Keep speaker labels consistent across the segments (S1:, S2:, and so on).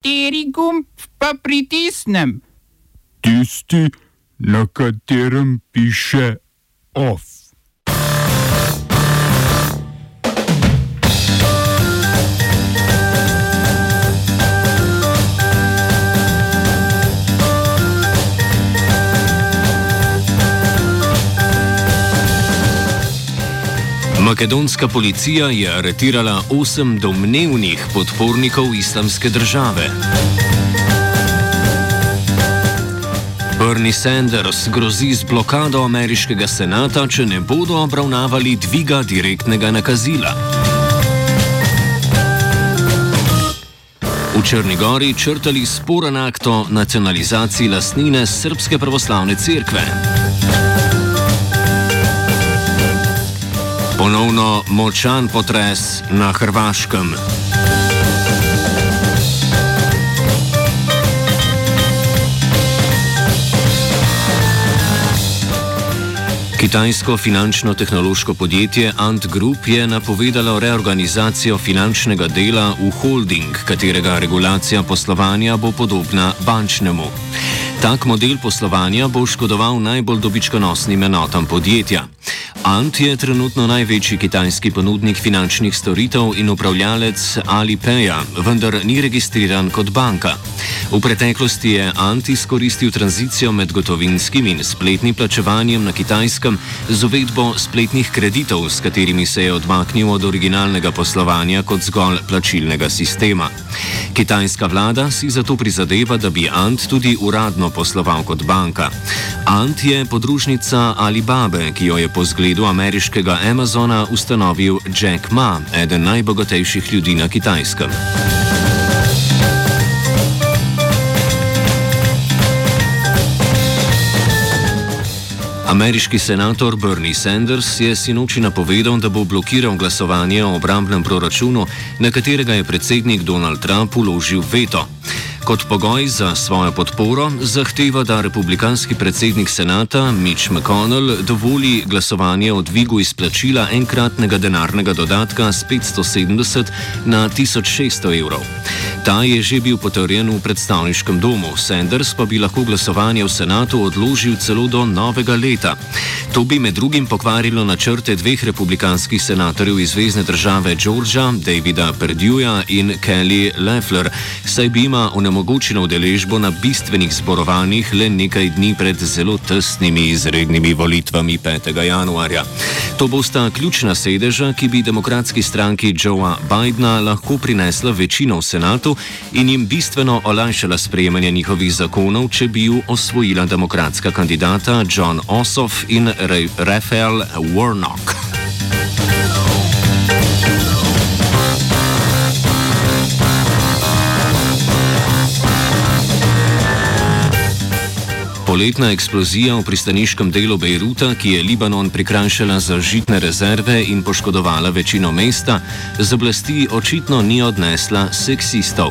S1: Kateri gumb pa pritisnem?
S2: Tisti, na katerem piše OF.
S3: Makedonska policija je aretirala osem domnevnih podpornikov islamske države. Bernie Sanders grozi z blokado ameriškega senata, če ne bodo obravnavali dviga direktnega nakazila. V Črnigori črtali sporen akt o nacionalizaciji lastnine Srpske pravoslavne cerkve. Ponovno močan potres na Hrvaškem. Kitajsko finančno-tehnološko podjetje Ant Group je napovedalo reorganizacijo finančnega dela v holding, katerega regulacija poslovanja bo podobna bančnemu. Tak model poslovanja bo škodoval najbolj dobičkonosnim enotam podjetja. Ant je trenutno največji kitajski ponudnik finančnih storitev in upravljalec Alipeja, vendar ni registriran kot banka. V preteklosti je Ant izkoristil tranzicijo med gotovinskim in spletnim plačevanjem na kitajskem z uvedbo spletnih kreditov, s katerimi se je odmaknil od originalnega poslovanja kot zgolj plačilnega sistema. Kitajska vlada si zato prizadeva, da bi Ant tudi uradno posloval kot banka. Ant je podružnica Alibabe, ki jo je po zgledu ameriškega Amazona ustanovil Jack Ma, eden najbogatejših ljudi na kitajskem. Ameriški senator Bernie Sanders je sinoči napovedal, da bo blokiral glasovanje o obrambnem proračunu, na katerega je predsednik Donald Trump uložil veto. Kot pogoj za svojo podporo zahteva, da republikanski predsednik senata Mitch McConnell dovoli glasovanje o dvigu izplačila enkratnega denarnega dodatka z 570 na 1600 evrov. Ta je že bil potrjen v predstavniškem domu, Sanders pa bi lahko glasovanje v senatu odložil celo do novega leta. To bi med drugim pokvarilo načrte dveh republikanskih senatorjev iz zvezdne države Georgia, Davida Perduja in Kelly Leffler, saj bi ima onemogočeno udeležbo na bistvenih zborovanjih le nekaj dni pred zelo tesnimi izrednimi volitvami 5. januarja. To bosta ključna sedeža, ki bi demokratski stranki Joea Bidna lahko prinesla večino v senatu in jim bistveno olajšala sprejemanje njihovih zakonov, če bi ju osvojila demokratska kandidata John Ossoff in Rafael Warnock. Poletna eksplozija v pristaniškem delu Bejruta, ki je Libanon prikrajšala za žitne rezerve in poškodovala večino mesta, z oblasti očitno ni odnesla seksistov.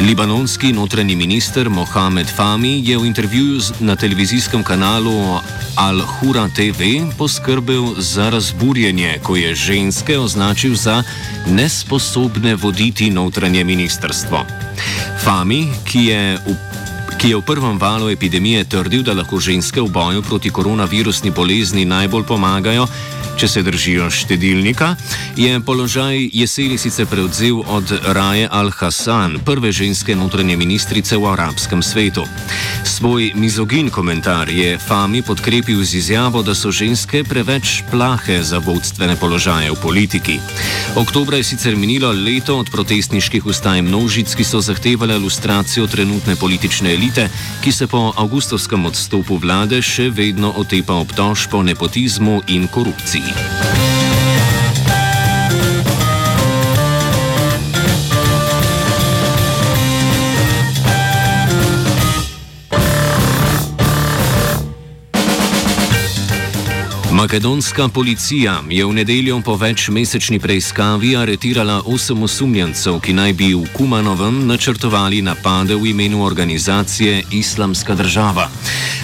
S3: Libanonski notranji minister Mohamed Fami je v intervjuju na televizijskem kanalu Al-Hura TV poskrbel za razburjenje, ko je ženske označil za nesposobne voditi notranje ministrstvo. Fami, ki je v ki je v prvem valu epidemije trdil, da lahko ženske v boju proti koronavirusni bolezni najbolj pomagajo, če se držijo štedilnika, je položaj jeseni sicer prevzel od Raje Al-Hassan, prve ženske notranje ministrice v arabskem svetu. Svoj mizogin komentar je Fami podkrepil z izjavo, da so ženske preveč plahe za vodstvene položaje v politiki. Oktobra je sicer minilo leto od protestniških ustaj množic, ki so zahtevali ilustracijo trenutne politične elite, ki se po avgustovskem odstopu vlade še vedno otepa obtožb po nepotizmu in korupciji. Makedonska policija je v nedeljo po večmesečni preiskavi aretirala osem osumljencev, ki naj bi v Kumanovem načrtovali napade v imenu organizacije Islamska država.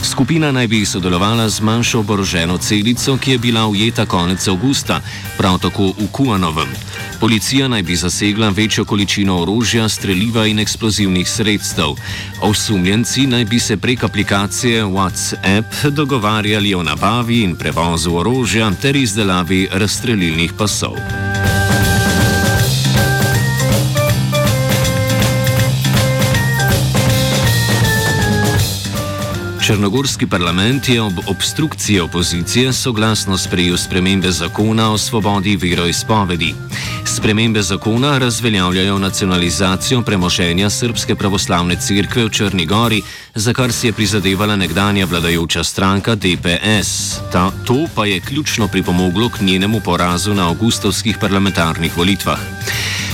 S3: Skupina naj bi sodelovala z manjšo oboroženo celico, ki je bila ujeta konec avgusta, prav tako v Kuanovem. Policija naj bi zasegla večjo količino orožja, streljiva in eksplozivnih sredstev. Osumljenci naj bi se prek aplikacije WhatsApp dogovarjali o nabavi in prevozu orožja ter izdelavi razstrelilnih pasov. Črnogorski parlament je ob obstrukciji opozicije soglasno sprejel spremembe zakona o svobodi veroizpovedi. Spremembe zakona razveljavljajo nacionalizacijo premoženja Srpske pravoslavne cerkve v Črni Gori, za kar si je prizadevala nekdanja vladajoča stranka DPS. Ta, to pa je ključno pripomoglo k njenemu porazu na avgustovskih parlamentarnih volitvah.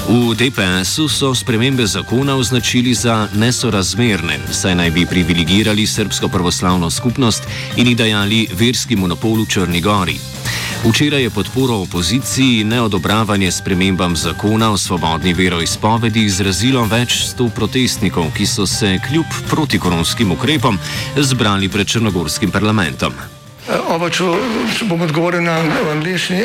S3: V DPS-u so spremembe zakona označili za nesorazmerne, saj naj bi privilegirali srpsko pravoslavno skupnost in jih dajali verski monopol v Črni Gori. Včeraj je podporo opoziciji neodobravanje spremembam zakona o svobodni veroizpovedi izrazilo več sto protestnikov, ki so se kljub protikoronskim ukrepom zbrali pred črnogorskim parlamentom.
S4: Oba, če, če bom odgovoril na angliški.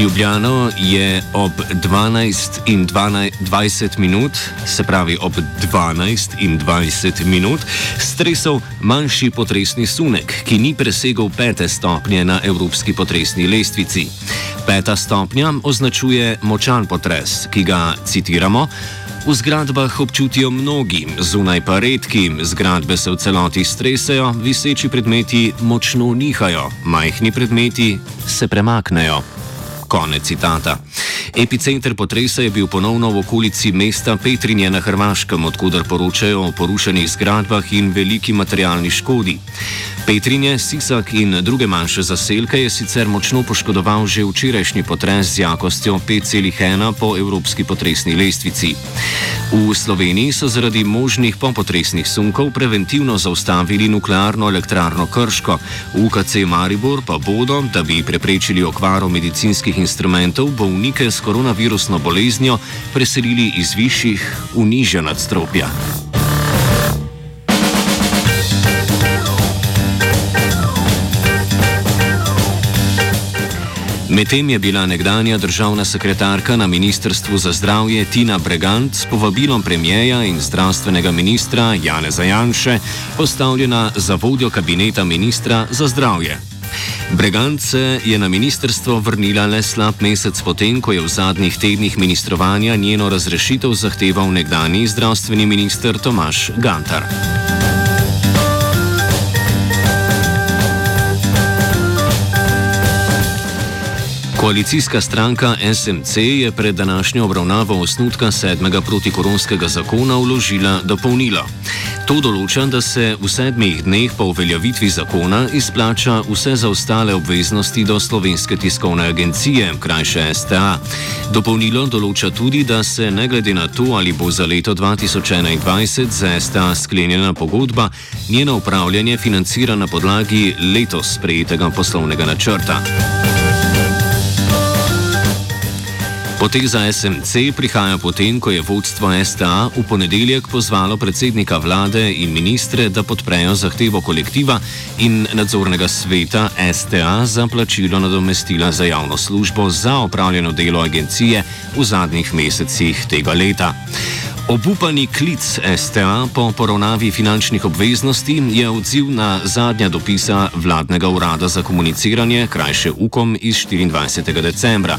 S3: Ljubljano je ob 12 in 12, 20 minut, se pravi ob 12 in 20 minut, stresel manjši potresni sunek, ki ni presegel pete stopnje na evropski potresni lestvici. Peta stopnja označuje močan potres, ki ga citiramo. V zgradbah občutijo mnogi, zunaj pa redki, zgradbe se v celoti stresajo, viseči predmeti močno nihajo, majhni predmeti se premaknejo. Konec citata. Epicenter potresa je bil ponovno v okolici mesta Petrinje na Hrvaškem, odkudar poročajo o porušenih zgradbah in veliki materialni škodi. Petrinje, Sisak in druge manjše zaselke je sicer močno poškodoval že včerajšnji potres z jakostjo 5,1 po evropski potresni lestvici. V Sloveniji so zaradi možnih popotresnih sunkov preventivno zaustavili nuklearno elektrarno Krško, UKC Maribor pa bodo, da bi preprečili okvaro medicinskih instrumentov, bolnike s koronavirusno boleznijo preselili iz višjih v nižja nadstropja. Medtem je bila nekdanja državna sekretarka na Ministrstvu za zdravje Tina Bregant s povabilom premijeja in zdravstvenega ministra Janeza Janše postavljena za vodjo kabineta ministra za zdravje. Bregant se je na ministrstvo vrnila le slab mesec potem, ko je v zadnjih tednih ministrovanja njeno razrešitev zahteval nekdani zdravstveni minister Tomaš Gantar. Koalicijska stranka SMC je pred današnjo obravnavo osnutka sedmega protikoronskega zakona vložila dopolnilo. To določa, da se v sedmih dneh po uveljavitvi zakona izplača vse zaostale obveznosti do slovenske tiskovne agencije, krajše STA. Dopolnilo določa tudi, da se ne glede na to, ali bo za leto 2021 z STA sklenjena pogodba, njeno upravljanje financira na podlagi letos sprejetega poslovnega načrta. Poteza SMC prihaja potem, ko je vodstvo STA v ponedeljek pozvalo predsednika vlade in ministre, da podprejo zahtevo kolektiva in nadzornega sveta STA za plačilo nadomestila za javno službo za opravljeno delo agencije v zadnjih mesecih tega leta. Obupani klic STA po poravnavi finančnih obveznosti je odziv na zadnja dopisa vladnega urada za komuniciranje, krajše UKOM iz 24. decembra.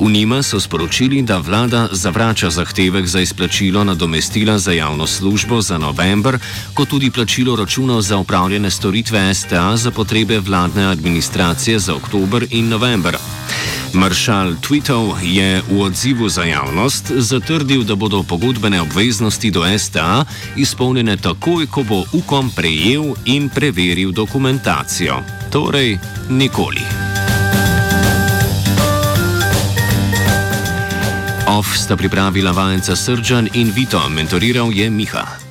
S3: V njima so sporočili, da vlada zavrača zahtevek za izplačilo nadomestila za javno službo za november, kot tudi plačilo računov za upravljene storitve STA za potrebe vladne administracije za oktober in november. Maršal Tweetov je v odzivu za javnost zatrdil, da bodo pogodbene obveznosti do STA izpolnjene takoj, ko bo UKOM prejel in preveril dokumentacijo. Torej, nikoli. OF sta pripravila vajenca Srdžan in Vito, mentoriral je Miha.